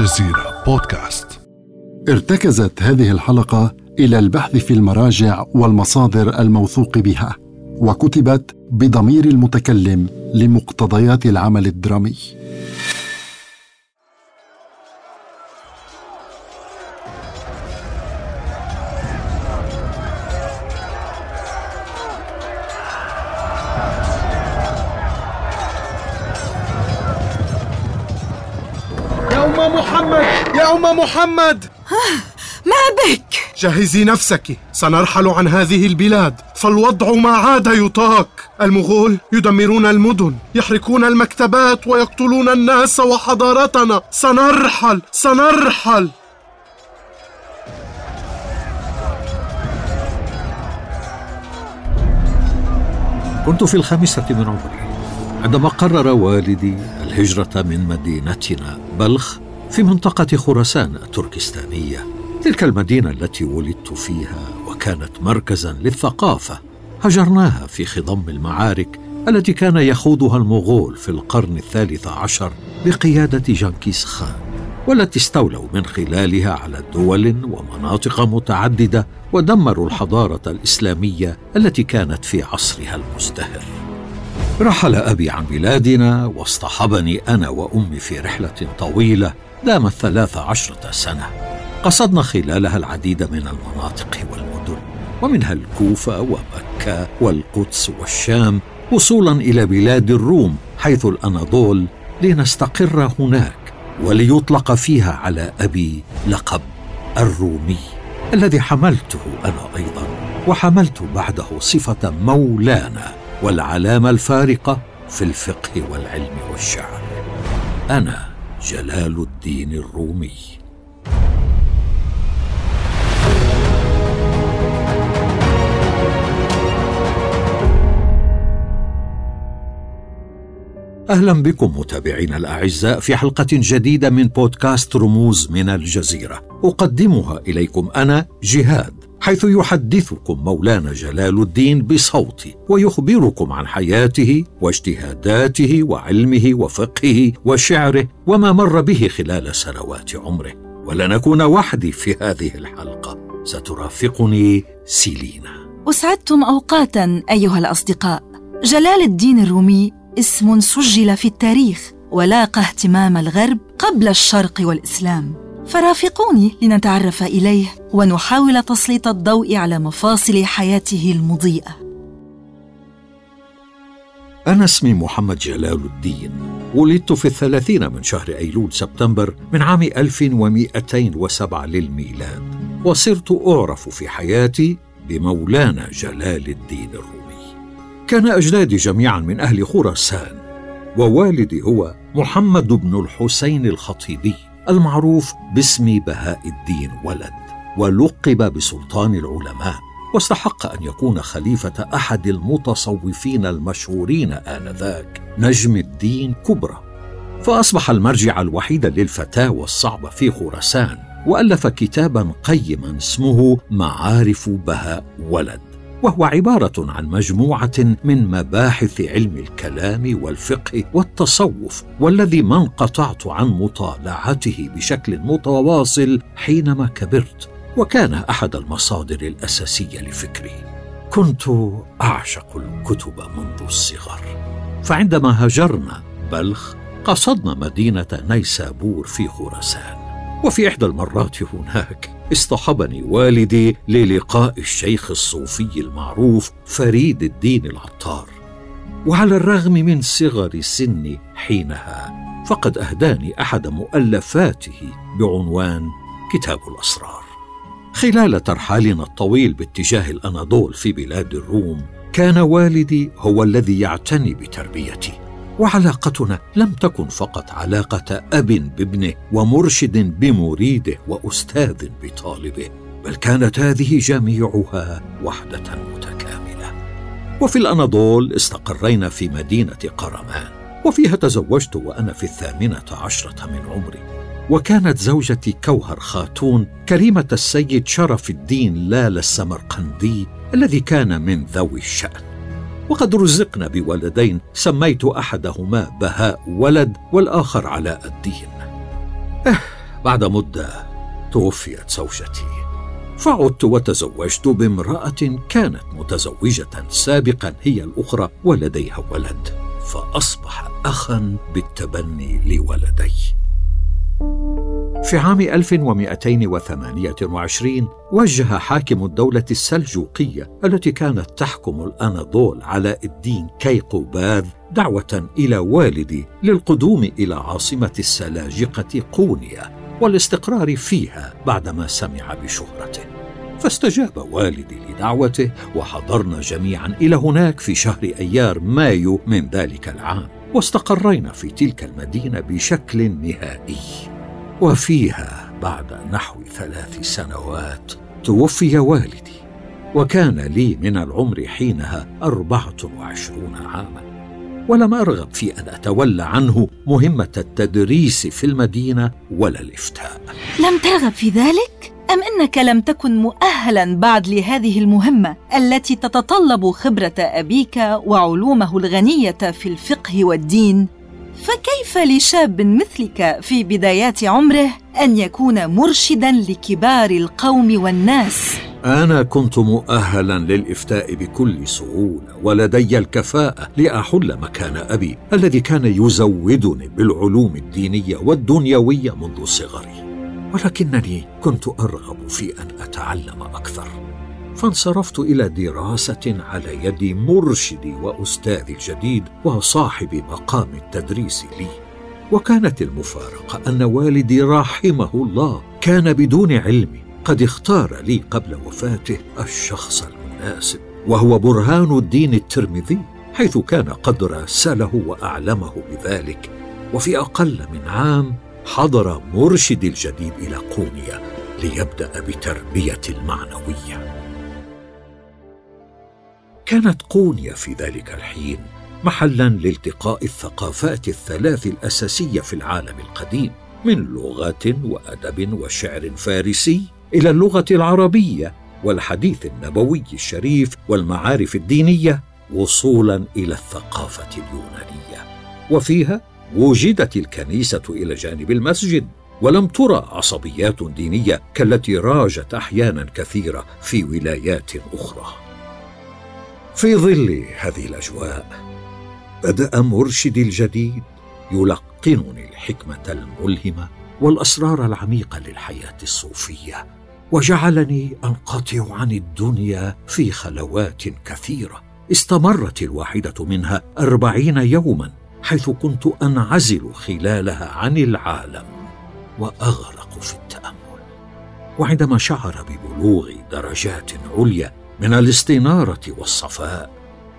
الجزيرة بودكاست. ارتكزت هذه الحلقة إلى البحث في المراجع والمصادر الموثوق بها وكتبت بضمير المتكلم لمقتضيات العمل الدرامي. محمد! يا أم محمد! ما بك؟ جهزي نفسك. سنرحل عن هذه البلاد. فالوضع ما عاد يطاق. المغول يدمرون المدن يحرقون المكتبات ويقتلون الناس وحضارتنا. سنرحل! سنرحل! كنت في الخامسة من عمري عندما قرر والدي الهجرة من مدينتنا بلخ في منطقة خراسان التركستانية تلك المدينة التي ولدت فيها وكانت مركزا للثقافة. هجرناها في خضم المعارك التي كان يخوضها المغول في القرن الثالث عشر بقيادة جنكيز خان والتي استولوا من خلالها على دول ومناطق متعددة ودمروا الحضارة الإسلامية التي كانت في عصرها المزدهر. رحل أبي عن بلادنا واصطحبني أنا وأمي في رحلة طويلة دامت ثلاث عشرة سنة قصدنا خلالها العديد من المناطق والمدن ومنها الكوفة ومكة والقدس والشام وصولا إلى بلاد الروم حيث الأناضول لنستقر هناك وليطلق فيها على أبي لقب الرومي الذي حملته أنا أيضا وحملت بعده صفة مولانا والعلامة الفارقة في الفقه والعلم والشعر. أنا جلال الدين الرومي. أهلا بكم متابعينا الأعزاء في حلقة جديدة من بودكاست رموز من الجزيرة. أقدمها إليكم أنا جهاد. حيث يحدثكم مولانا جلال الدين بصوتي ويخبركم عن حياته واجتهاداته وعلمه وفقهه وشعره وما مر به خلال سنوات عمره. ولن اكون وحدي في هذه الحلقة. سترافقني سيلينا. أسعدتم أوقاتا أيها الأصدقاء. جلال الدين الرومي اسم سجل في التاريخ ولاقى اهتمام الغرب قبل الشرق والإسلام. فرافقوني لنتعرف إليه ونحاول تسليط الضوء على مفاصل حياته المضيئة. أنا اسمي محمد جلال الدين ولدت في الثلاثين من شهر أيلول سبتمبر من عام 1207 للميلاد وصرت أعرف في حياتي بمولانا جلال الدين الرومي. كان أجدادي جميعا من أهل خراسان ووالدي هو محمد بن الحسين الخطيبي. المعروف باسم بهاء الدين ولد ولقب بسلطان العلماء واستحق أن يكون خليفة أحد المتصوفين المشهورين آنذاك نجم الدين كبرى. فأصبح المرجع الوحيد للفتاوى الصعبة في خراسان وألف كتابا قيما اسمه معارف بهاء ولد وهو عبارة عن مجموعة من مباحث علم الكلام والفقه والتصوف والذي ما انقطعت عن مطالعته بشكل متواصل حينما كبرت وكان أحد المصادر الأساسية لفكري. كنت أعشق الكتب منذ الصغر. فعندما هجرنا بلخ قصدنا مدينة نيسابور في خراسان. وفي إحدى المرات هناك اصطحبني والدي للقاء الشيخ الصوفي المعروف فريد الدين العطار. وعلى الرغم من صغر سني حينها فقد أهداني أحد مؤلفاته بعنوان كتاب الأسرار. خلال ترحالنا الطويل باتجاه الأناضول في بلاد الروم كان والدي هو الذي يعتني بتربيتي. وعلاقتنا لم تكن فقط علاقة أب بابنه ومرشد بمريده وأستاذ بطالبه بل كانت هذه جميعها وحدة متكاملة. وفي الأناضول استقرينا في مدينة قرمان وفيها تزوجت وأنا في الثامنة عشرة من عمري. وكانت زوجتي كوهر خاتون كريمة السيد شرف الدين لال السمرقندي الذي كان من ذوي الشأن. وقد رزقنا بولدين سميت أحدهما بهاء ولد والآخر علاء الدين. أه بعد مدة توفيت زوجتي. فعدت وتزوجت بامرأة كانت متزوجة سابقا هي الأخرى ولديها ولد. فأصبح اخا بالتبني لولدي. في عام 1228 وجه حاكم الدولة السلجوقية التي كانت تحكم الأناضول علاء الدين كيقوباذ دعوة إلى والدي للقدوم إلى عاصمة السلاجقة قونيا والاستقرار فيها بعدما سمع بشهرته. فاستجاب والدي لدعوته وحضرنا جميعا إلى هناك في شهر أيار مايو من ذلك العام واستقرينا في تلك المدينة بشكل نهائي. وفيها بعد نحو ثلاث سنوات توفي والدي وكان لي من العمر حينها أربعة وعشرون عاما. ولم أرغب في أن أتولى عنه مهمة التدريس في المدينة ولا الإفتاء. لم ترغب في ذلك؟ أم أنك لم تكن مؤهلا بعد لهذه المهمة التي تتطلب خبرة أبيك وعلومه الغنية في الفقه والدين؟ فكيف لشاب مثلك في بدايات عمره أن يكون مرشدا لكبار القوم والناس؟ أنا كنت مؤهلا للإفتاء بكل سهولة ولدي الكفاءة لأحل مكان أبي الذي كان يزودني بالعلوم الدينية والدنيوية منذ صغري. ولكنني كنت أرغب في أن أتعلم أكثر. فانصرفت إلى دراسة على يد مرشدي وأستاذي الجديد وصاحب مقام التدريس لي. وكانت المفارقة أن والدي رحمه الله كان بدون علمي قد اختار لي قبل وفاته الشخص المناسب وهو برهان الدين الترمذي حيث كان قد راسله وأعلمه بذلك. وفي أقل من عام حضر مرشدي الجديد إلى قونيا ليبدأ بتربية المعنوية. كانت قونيا في ذلك الحين محلا لالتقاء الثقافات الثلاث الأساسية في العالم القديم من لغة وأدب وشعر فارسي إلى اللغة العربية والحديث النبوي الشريف والمعارف الدينية وصولا إلى الثقافة اليونانية. وفيها وجدت الكنيسة إلى جانب المسجد ولم ترى عصبيات دينية كالتي راجت أحيانا كثيرة في ولايات أخرى. في ظل هذه الأجواء بدأ مرشدي الجديد يلقنني الحكمة الملهمة والأسرار العميقة للحياة الصوفية وجعلني أنقطع عن الدنيا في خلوات كثيرة. استمرت الواحدة منها أربعين يوما حيث كنت أنعزل خلالها عن العالم وأغرق في التأمل. وعندما شعر ببلوغ درجات عليا من الاستنارة والصفاء.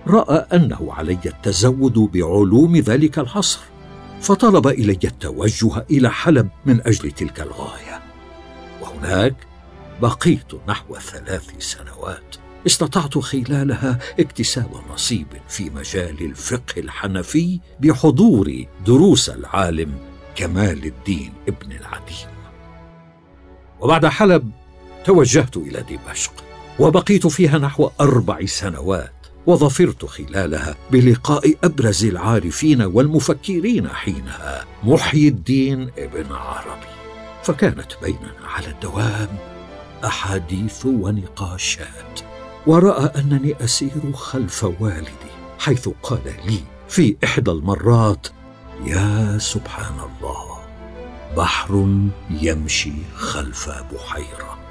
رأى أنه علي التزود بعلوم ذلك العصر فطلب إلي التوجه إلى حلب من أجل تلك الغاية. وهناك بقيت نحو ثلاث سنوات استطعت خلالها اكتساب نصيب في مجال الفقه الحنفي بحضور دروس العالم كمال الدين ابن العديم. وبعد حلب توجهت إلى دمشق. وبقيت فيها نحو أربع سنوات وظفرت خلالها بلقاء أبرز العارفين والمفكرين حينها محيي الدين ابن عربي. فكانت بيننا على الدوام أحاديث ونقاشات ورأى أنني أسير خلف والدي حيث قال لي في إحدى المرات يا سبحان الله بحر يمشي خلف بحيرة.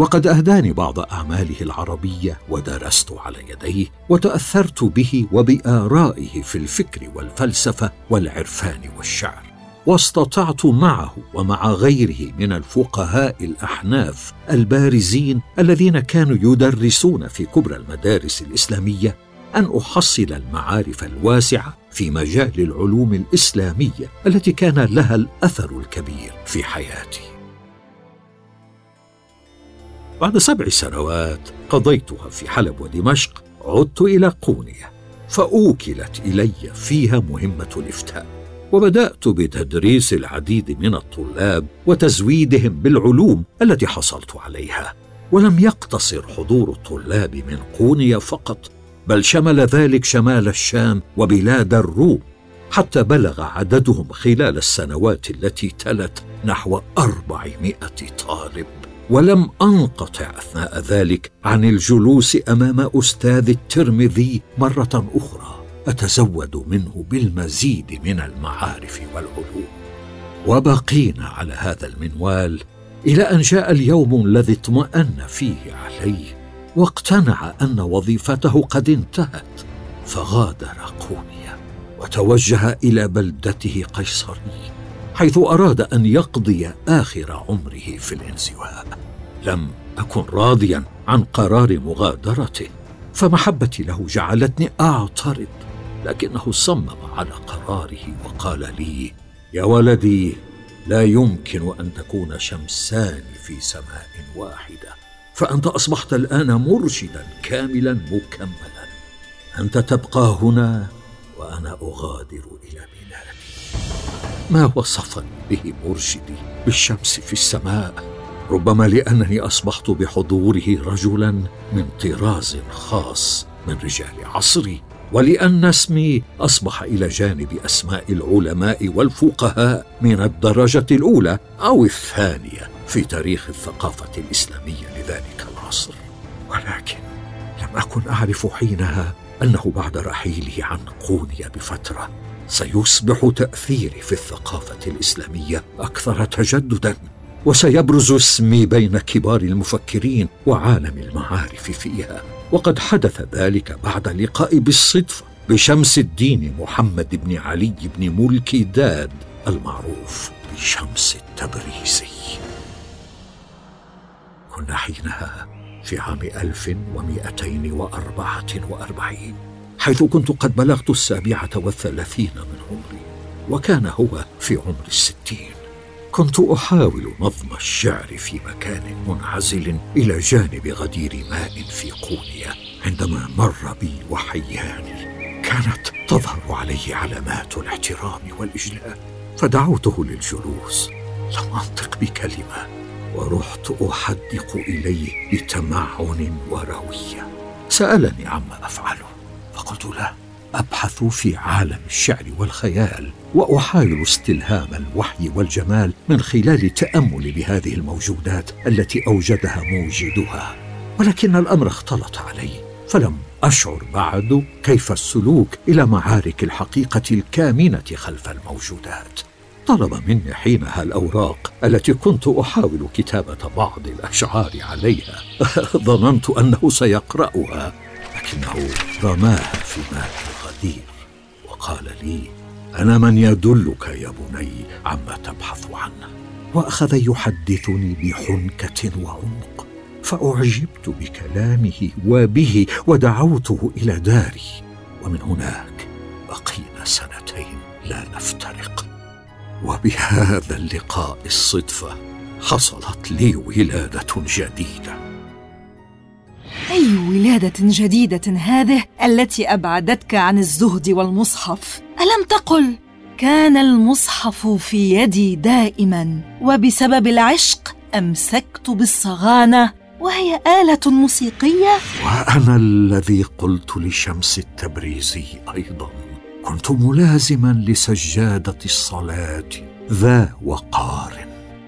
وقد أهداني بعض أعماله العربية ودرست على يديه وتأثرت به وبآرائه في الفكر والفلسفة والعرفان والشعر واستطعت معه ومع غيره من الفقهاء الأحناف البارزين الذين كانوا يدرسون في كبرى المدارس الإسلامية أن أحصل المعارف الواسعة في مجال العلوم الإسلامية التي كان لها الأثر الكبير في حياتي. بعد سبع سنوات قضيتها في حلب ودمشق عدت إلى قونية فأوكلت إلي فيها مهمة الإفتاء وبدأت بتدريس العديد من الطلاب وتزويدهم بالعلوم التي حصلت عليها. ولم يقتصر حضور الطلاب من قونية فقط بل شمل ذلك شمال الشام وبلاد الروم حتى بلغ عددهم خلال السنوات التي تلت نحو أربعمائة طالب. ولم أنقطع أثناء ذلك عن الجلوس أمام أستاذ الترمذي مرة أخرى أتزود منه بالمزيد من المعارف والعلوم. وبقينا على هذا المنوال إلى أن جاء اليوم الذي اطمأن فيه عليه واقتنع أن وظيفته قد انتهت فغادر قونيا وتوجه إلى بلدته قيصرية. حيث أراد أن يقضي آخر عمره في الانزواء. لم أكن راضيا عن قرار مغادرته فمحبتي له جعلتني أعترض لكنه صمم على قراره وقال لي يا ولدي لا يمكن أن تكون شمسان في سماء واحدة فأنت أصبحت الآن مرشدا كاملا مكملا. أنت تبقى هنا وأنا أغادر إلى بلادي. ما وصفني به مرشدي بالشمس في السماء ربما لأنني أصبحت بحضوره رجلا من طراز خاص من رجال عصري ولأن اسمي أصبح إلى جانب أسماء العلماء والفقهاء من الدرجة الأولى أو الثانية في تاريخ الثقافة الإسلامية لذلك العصر. ولكن لم أكن أعرف حينها أنه بعد رحيله عن قونيا بفترة. سيصبح تأثيري في الثقافة الإسلامية أكثر تجددا وسيبرز اسمي بين كبار المفكرين وعالم المعارف فيها. وقد حدث ذلك بعد لقائي بالصدفه بشمس الدين محمد بن علي بن ملكي داد المعروف بشمس التبريزي. كنا حينها في عام 1244 حيث كنت قد بلغت السابعة والثلاثين من عمري وكان هو في عمر الستين. كنت أحاول نظم الشعر في مكان منعزل إلى جانب غدير ماء في قونيا عندما مر بي وحيان. كانت تظهر عليه علامات الاحترام والإجلال فدعوته للجلوس. لم أنطق بكلمة. ورحت أحدق إليه بتمعن وروية. سألني عما أفعله. فقلت له أبحث في عالم الشعر والخيال واحاول استلهام الوحي والجمال من خلال تاملي بهذه الموجودات التي أوجدها موجدها. ولكن الأمر اختلط علي فلم أشعر بعد كيف السلوك إلى معارك الحقيقة الكامنة خلف الموجودات. طلب مني حينها الأوراق التي كنت أحاول كتابة بعض الأشعار عليها. ظننت أنه سيقرأها. لكنه رماها في ماء الغدير وقال لي أنا من يدلك يا بني عما تبحث عنه. وأخذ يحدثني بحنكة وعمق فأعجبت بكلامه وبه ودعوته إلى داري ومن هناك بقينا سنتين لا نفترق. وبهذا اللقاء الصدفة حصلت لي ولادة جديدة. أي ولادة جديدة هذه التي أبعدتك عن الزهد والمصحف؟ ألم تقل كان المصحف في يدي دائما وبسبب العشق أمسكت بالصغانة وهي آلة موسيقية؟ وأنا الذي قلت لشمس التبريزي أيضا كنت ملازما لسجادة الصلاة ذا وقار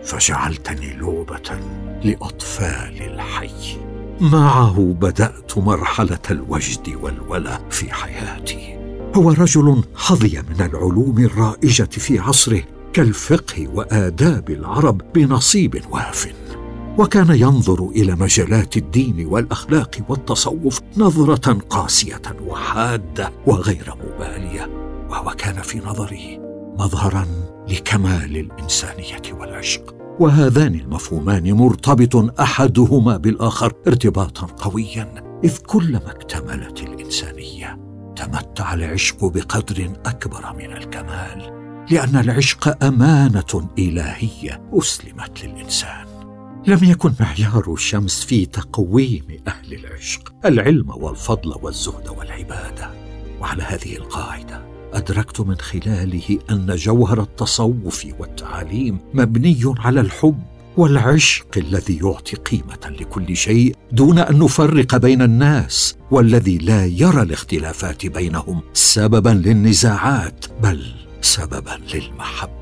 فجعلتني لعبه لأطفال الحي. معه بدأت مرحلة الوجد والولا في حياتي. هو رجل حظي من العلوم الرائجة في عصره كالفقه وآداب العرب بنصيب واف. وكان ينظر إلى مجالات الدين والأخلاق والتصوف نظرة قاسية وحادة وغير مبالية. وهو كان في نظره مظهرا لكمال الإنسانية والعشق. وهذان المفهومان مرتبط أحدهما بالآخر ارتباطا قويا إذ كلما اكتملت الإنسانية تمتع العشق بقدر أكبر من الكمال لأن العشق أمانة إلهية أسلمت للإنسان. لم يكن معيار الشمس في تقويم أهل العشق العلم والفضل والزهد والعبادة. وعلى هذه القاعدة أدركت من خلاله أن جوهر التصوف والتعاليم مبني على الحب والعشق الذي يعطي قيمة لكل شيء دون أن نفرق بين الناس والذي لا يرى الاختلافات بينهم سببا للنزاعات بل سببا للمحبة.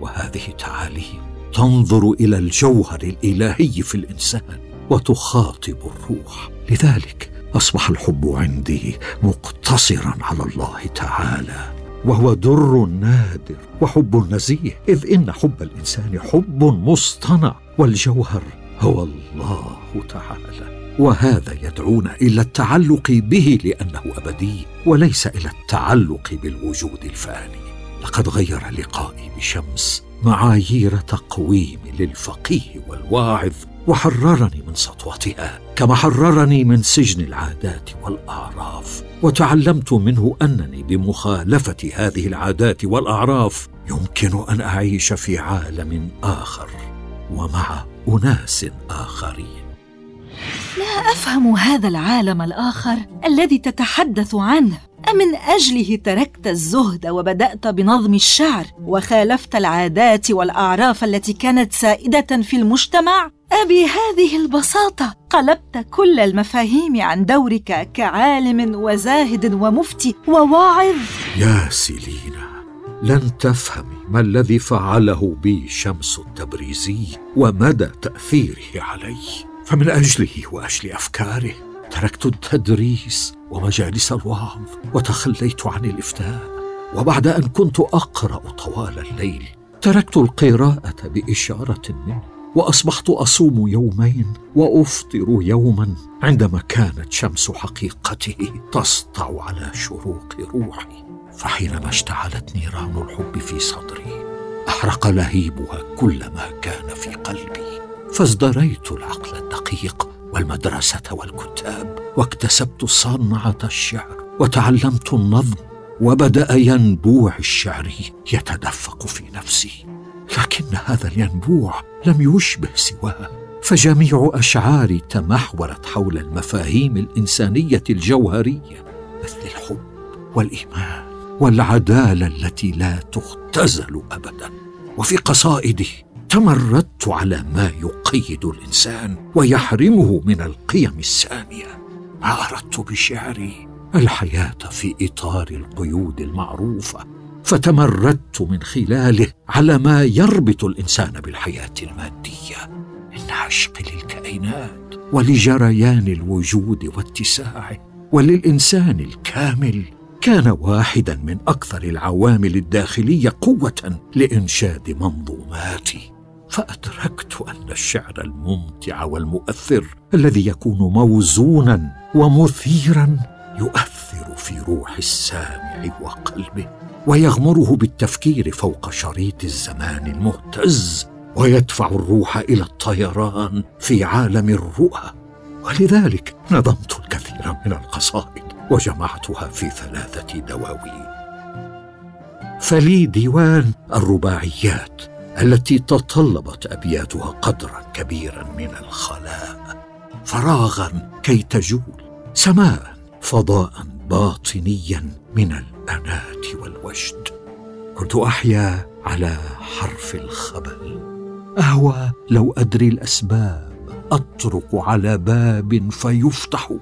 وهذه تعاليم تنظر إلى الجوهر الإلهي في الإنسان وتخاطب الروح. لذلك أصبح الحب عندي مقتصرا على الله تعالى وهو در نادر وحب نزيه إذ إن حب الإنسان حب مصطنع والجوهر هو الله تعالى. وهذا يدعونا إلى التعلق به لأنه أبدي وليس إلى التعلق بالوجود الفاني. لقد غير لقائي بشمس معايير تقويم للفقيه والواعظ وحررني من سطوتها كما حررني من سجن العادات والأعراف. وتعلمت منه أنني بمخالفة هذه العادات والأعراف يمكن أن أعيش في عالم آخر ومع أناس آخرين. لا أفهم هذا العالم الآخر الذي تتحدث عنه. أمن أجله تركت الزهد وبدأت بنظم الشعر وخالفت العادات والأعراف التي كانت سائدة في المجتمع؟ أبهذه البساطة قلبت كل المفاهيم عن دورك كعالم وزاهد ومفتي وواعظ؟ يا سيلينا لن تفهمي ما الذي فعله بي شمس التبريزي ومدى تأثيره علي فمن أجله وأجل أفكاره تركت التدريس ومجالس الوعظ وتخليت عن الإفتاء وبعد أن كنت أقرأ طوال الليل تركت القراءة بإشارة منه وأصبحت أصوم يومين وأفطر يوما عندما كانت شمس حقيقته تسطع على شروق روحي. فحينما اشتعلت نيران الحب في صدري أحرق لهيبها كل ما كان في قلبي فازدريت العقل الدقيق والمدرسة والكتاب واكتسبت صنعة الشعر وتعلمت النظم وبدأ ينبوع الشعر يتدفق في نفسي. لكن هذا الينبوع لم يشبه سواه فجميع اشعاري تمحورت حول المفاهيم الإنسانية الجوهرية مثل الحب والإيمان والعدالة التي لا تختزل ابدا. وفي قصائدي تمردت على ما يقيد الإنسان ويحرمه من القيم السامية. ما أردت بشعري الحياة في إطار القيود المعروفة فتمردت من خلاله على ما يربط الإنسان بالحياة المادية من عشق للكائنات ولجريان الوجود واتساعه وللإنسان الكامل كان واحدا من أكثر العوامل الداخلية قوة لإنشاد منظوماتي. فأدركت أن الشعر الممتع والمؤثر الذي يكون موزونا ومثيرا يؤثر في روح السامع وقلبه ويغمره بالتفكير فوق شريط الزمان المهتز ويدفع الروح إلى الطيران في عالم الرؤى. ولذلك نظمت الكثير من القصائد وجمعتها في ثلاثة دواوين. فلي ديوان الرباعيات التي تطلبت أبياتها قدرا كبيرا من الخلاء فراغا كي تجول سماء فضاء باطنيا من الاناه والوجد. كنت أحيا على حرف الخبل. أهوى لو أدري الأسباب أطرق على باب فيفتح.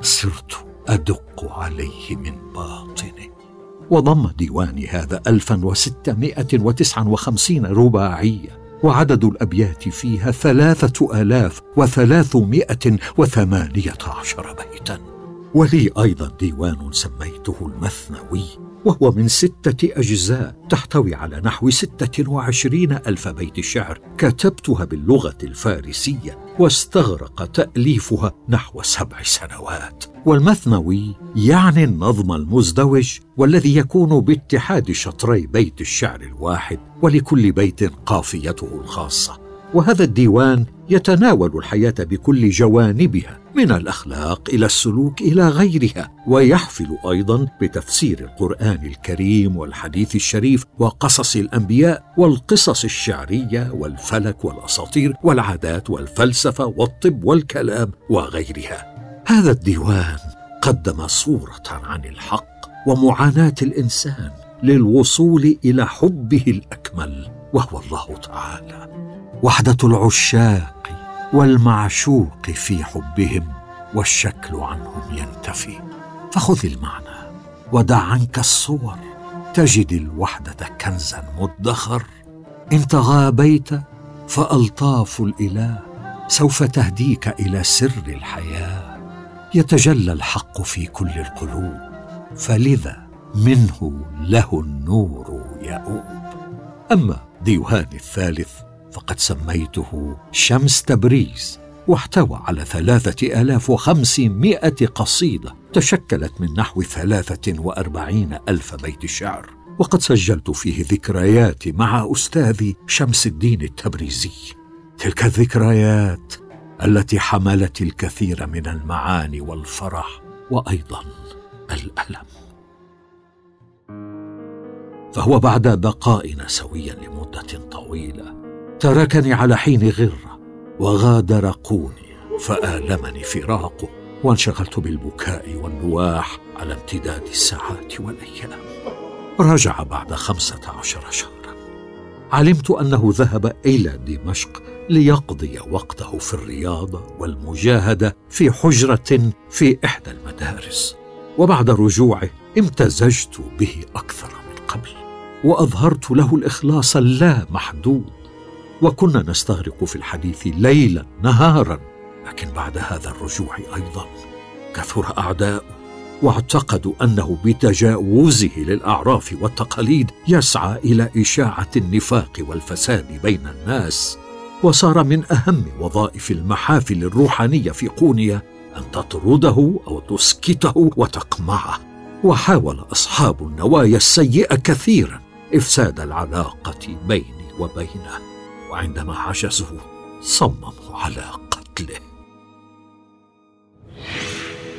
صرت أدق عليه من باطنه. وضم ديواني هذا 1659 رباعية وعدد الأبيات فيها ثلاثة آلاف وثلاثمائة وثمانية عشر بيتا. ولي أيضا ديوان سميته المثنوي وهو من ستة أجزاء تحتوي على نحو ستة وعشرين ألف بيت شعر كتبتها باللغة الفارسية واستغرق تأليفها نحو سبع سنوات. والمثنوي يعني النظم المزدوج والذي يكون باتحاد شطري بيت الشعر الواحد ولكل بيت قافيته الخاصة. وهذا الديوان يتناول الحياة بكل جوانبها من الأخلاق إلى السلوك إلى غيرها ويحفل أيضا بتفسير القرآن الكريم والحديث الشريف وقصص الأنبياء والقصص الشعرية والفلك والأساطير والعادات والفلسفة والطب والكلام وغيرها. هذا الديوان قدم صورة عن الحق ومعاناة الإنسان للوصول إلى حبه الأكمل. وهو الله تعالى وحدة العشاق والمعشوق في حبهم والشكل عنهم ينتفي. فخذ المعنى ودع عنك الصور تجد الوحدة كنزا مدخر. إن تغابيت فألطاف الإله سوف تهديك إلى سر الحياة. يتجلى الحق في كل القلوب فلذا منه له النور يؤوب. أما ديوان الثالث فقد سميته شمس تبريز واحتوى على ثلاثة آلاف وخمسمائة قصيدة تشكلت من نحو ثلاثة وأربعين ألف بيت شعر. وقد سجلت فيه ذكرياتي مع أستاذي شمس الدين التبريزي. تلك الذكريات التي حملت الكثير من المعاني والفرح وأيضا الألم. فهو بعد بقائنا سويا لمدة طويلة. تركني على حين غرة وغادر قوني فآلمني فراقه وانشغلت بالبكاء والنواح على امتداد الساعات والأيام. رجع بعد خمسة عشر شهرا. علمت أنه ذهب إلى دمشق ليقضي وقته في الرياضة والمجاهدة في حجرة في إحدى المدارس. وبعد رجوعه امتزجت به أكثر. وأظهرت له الإخلاص اللامحدود وكنا نستغرق في الحديث ليلا نهارا لكن بعد هذا الرجوع أيضا كثر اعداؤه واعتقدوا أنه بتجاوزه للأعراف والتقاليد يسعى إلى إشاعة النفاق والفساد بين الناس. وصار من أهم وظائف المحافل الروحانية في قونيا أن تطرده أو تسكته وتقمعه. وحاول أصحاب النوايا السيئة كثيرا إفساد العلاقة بيني وبينه وعندما عجزوا صمموا على قتله.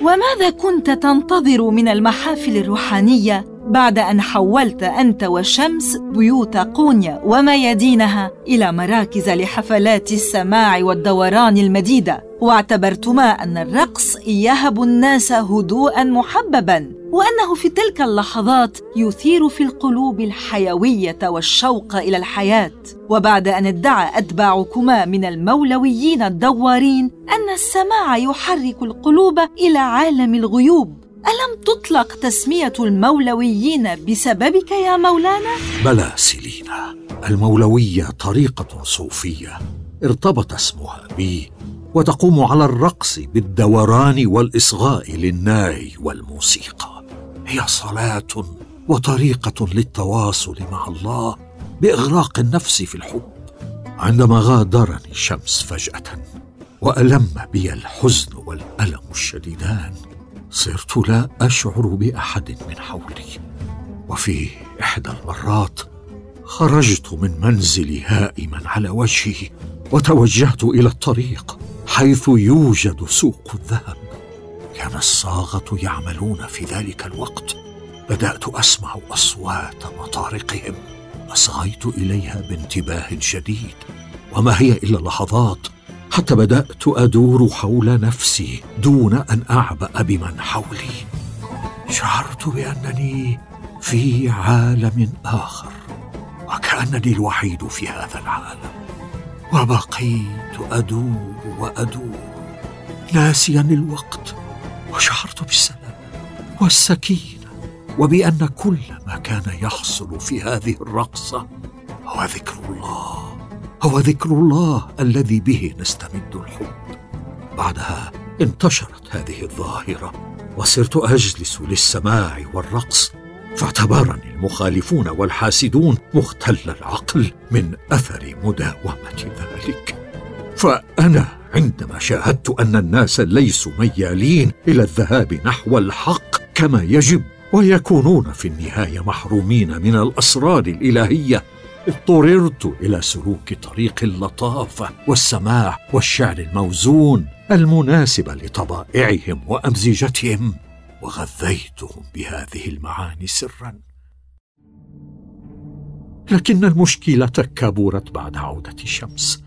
وماذا كنت تنتظر من المحافل الروحانية بعد أن حولت أنت وشمس بيوت قونيا وميادينها إلى مراكز لحفلات السماع والدوران المديدة؟ واعتبرتما أن الرقص يهب الناس هدوءا محببا وأنه في تلك اللحظات يثير في القلوب الحيوية والشوق إلى الحياة. وبعد أن ادعى أتباعكما من المولويين الدوارين أن السماع يحرك القلوب إلى عالم الغيوب. ألم تطلق تسمية المولويين بسببك يا مولانا؟ بلى سيلينا المولوية طريقة صوفية ارتبط اسمها بي وتقوم على الرقص بالدوران والإصغاء للناي والموسيقى. هي صلاة وطريقة للتواصل مع الله بإغراق النفس في الحب. عندما غادرني شمس فجأة وألم بي الحزن والألم الشديدان صرت لا أشعر بأحد من حولي. وفي إحدى المرات خرجت من منزلي هائما على وجهي وتوجهت إلى الطريق. حيث يوجد سوق الذهب. كان الصاغة يعملون في ذلك الوقت. بدأت أسمع أصوات مطارقهم. اصغيت إليها بانتباه شديد. وما هي إلا لحظات. حتى بدأت أدور حول نفسي دون أن أعبأ بمن حولي. شعرت بأنني في عالم آخر. وكأنني الوحيد في هذا العالم. وبقيت أدور وأدور ناسيا الوقت وشعرت بالسلام والسكينة وبأن كل ما كان يحصل في هذه الرقصة هو ذكر الله هو ذكر الله الذي به نستمد الحب. بعدها انتشرت هذه الظاهرة وصرت أجلس للسماع والرقص فاعتبرني المخالفون والحاسدون مختل العقل من أثر مداومة ذلك. فأنا عندما شاهدت أن الناس ليسوا ميالين إلى الذهاب نحو الحق كما يجب ويكونون في النهاية محرومين من الأسرار الإلهية اضطررت إلى سلوك طريق اللطافه والسماح والشعر الموزون المناسب لطبائعهم وأمزجتهم. وغذيتهم بهذه المعاني سرا. لكن المشكلة كبرت بعد عودة شمس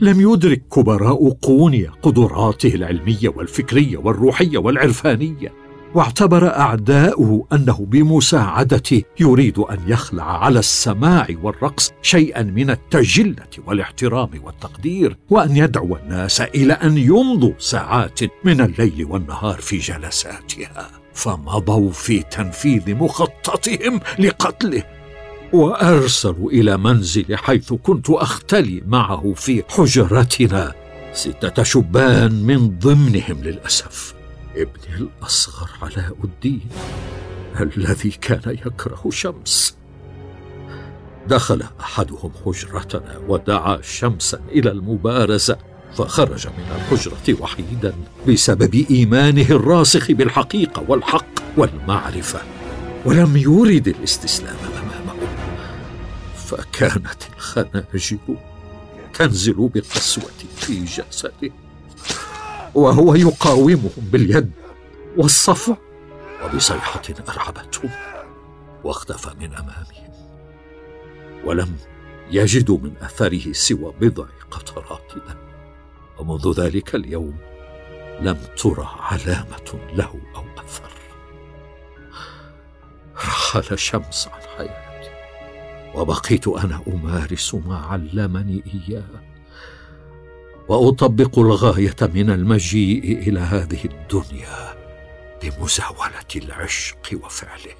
لم يدرك كبراء قونيا قدراته العلمية والفكرية والروحية والعرفانية. واعتبر أعداؤه أنه بمساعدته يريد أن يخلع على السماع والرقص شيئا من التجلة والاحترام والتقدير وأن يدعو الناس إلى أن يمضوا ساعات من الليل والنهار في جلساتها. فمضوا في تنفيذ مخططهم لقتله. وأرسلوا إلى منزل حيث كنت أختلي معه في حجرتنا. ستة شبان من ضمنهم للأسف. ابني الأصغر علاء الدين الذي كان يكره شمس. دخل أحدهم حجرتنا ودعا شمسا إلى المبارزة فخرج من الحجرة وحيدا بسبب إيمانه الراسخ بالحقيقة والحق والمعرفة ولم يرد الاستسلام أمامه. فكانت الخناجر تنزل بقسوه في جسده. وهو يقاومهم باليد والصفع وبصيحة أرعبتهم واختفى من أمامهم ولم يجدوا من أثره سوى بضع قطرات دم ومنذ ذلك اليوم لم ترى علامة له أو أثر. رحل شمس عن حياتي وبقيت أنا أمارس ما علمني إياه. وأطبق الغاية من المجيء إلى هذه الدنيا بمزاولة العشق وفعله.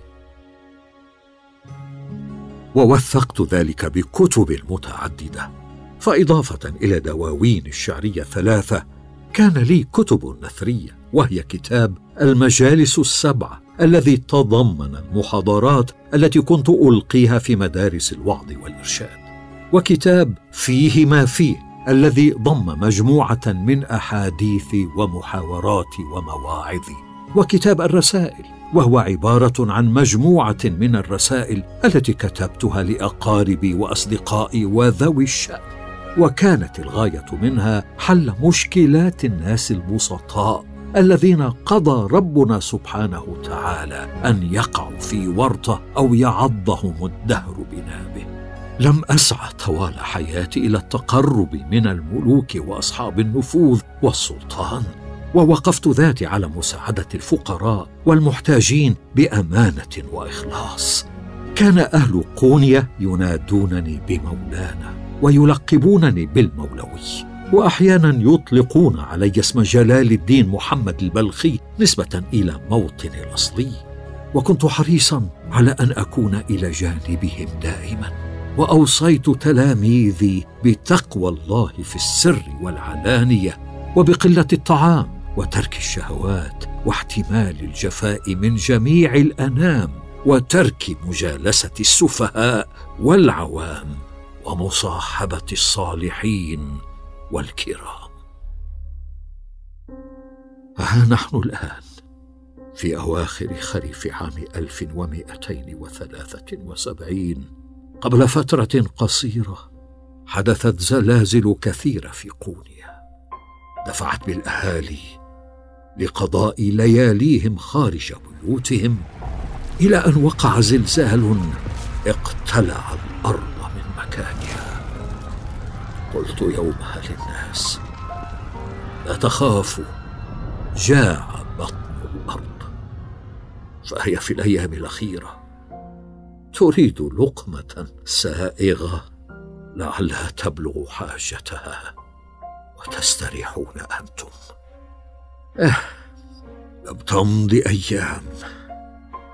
ووثقت ذلك بكتب متعددة فإضافة إلى دواوين الشعرية ثلاثة كان لي كتب نثرية وهي كتاب المجالس السبعه الذي تضمن المحاضرات التي كنت ألقيها في مدارس الوعظ والإرشاد وكتاب فيه ما فيه الذي ضم مجموعة من أحاديث ومحاورات ومواعظ وكتاب الرسائل وهو عبارة عن مجموعة من الرسائل التي كتبتها لأقاربي وأصدقائي وذوي الشأن. وكانت الغاية منها حل مشكلات الناس البسطاء الذين قضى ربنا سبحانه تعالى أن يقعوا في ورطة أو يعضهم الدهر بنابه. لم اسعى طوال حياتي إلى التقرب من الملوك وأصحاب النفوذ والسلطان ووقفت ذاتي على مساعدة الفقراء والمحتاجين بأمانة وإخلاص. كان أهل قونية ينادونني بمولانا ويلقبونني بالمولوي واحيانا يطلقون علي اسم جلال الدين محمد البلخي نسبة إلى موطني الأصلي. وكنت حريصا على أن أكون إلى جانبهم دائما. وأوصيت تلاميذي بتقوى الله في السر والعلانية وبقلة الطعام وترك الشهوات واحتمال الجفاء من جميع الأنام وترك مجالسة السفهاء والعوام ومصاحبة الصالحين والكرام. ها نحن الآن في أواخر خريف عام 1273 قبل فترة قصيرة حدثت زلازل كثيرة في قونيا. دفعت بالأهالي لقضاء لياليهم خارج بيوتهم إلى أن وقع زلزال اقتلع الأرض من مكانها. قلت يومها للناس لا تخافوا جاع بطن الأرض. فهي في الأيام الأخيرة تريد لقمة سائغة لعلها تبلغ حاجتها وتستريحون أنتم. أه لم تمض أيام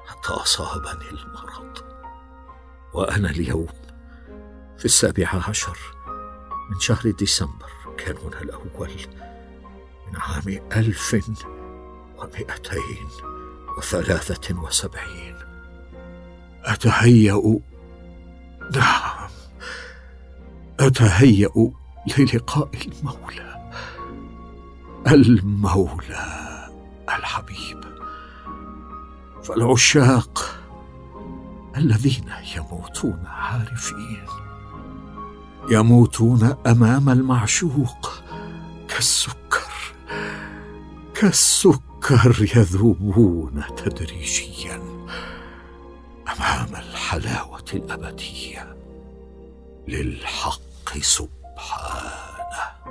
حتى أصابني المرض. وأنا اليوم في السابع عشر من شهر ديسمبر كانون الأول من عام ألف ومئتين وثلاثة وسبعين. أتهيأ نعم. أتهيأ للقاء المولى. المولى الحبيب. فالعشاق الذين يموتون عارفين. يموتون أمام المعشوق. كالسكر. كالسكر يذوبون تدريجيا. امام الحلاوة الأبدية. للحق سبحانه.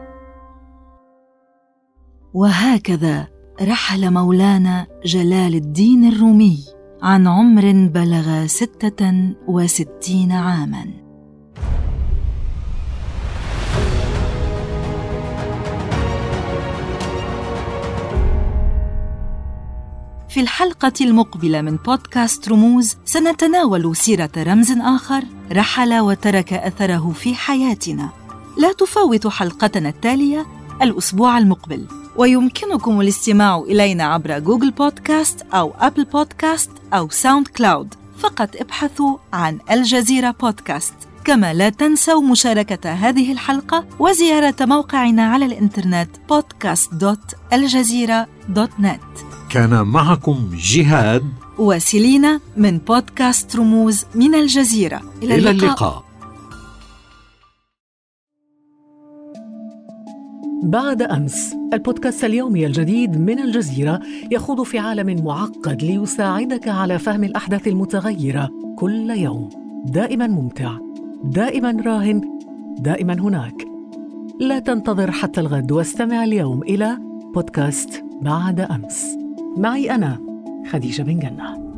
وهكذا رحل مولانا جلال الدين الرومي عن عمر بلغ ستة وستين عاماً. في الحلقة المقبلة من بودكاست رموز سنتناول سيرة رمز آخر رحل وترك أثره في حياتنا. لا تفوتوا حلقتنا التالية الأسبوع المقبل، ويمكنكم الاستماع إلينا عبر Google Podcast أو Apple Podcast أو SoundCloud. فقط ابحثوا عن الجزيرة بودكاست. كما لا تنسوا مشاركة هذه الحلقة وزيارة موقعنا على الإنترنت podcast.aljazeera.net كان معكم جهاد وسيلينا من بودكاست رموز من الجزيرة. إلى, إلى اللقاء, اللقاء. بعد أمس البودكاست اليومي الجديد من الجزيرة يخوض في عالم معقد ليساعدك على فهم الأحداث المتغيرة كل يوم. دائما ممتع دائما راهن دائما هناك. لا تنتظر حتى الغد واستمع اليوم إلى بودكاست بعد أمس. معي أنا خديجة بن جنة.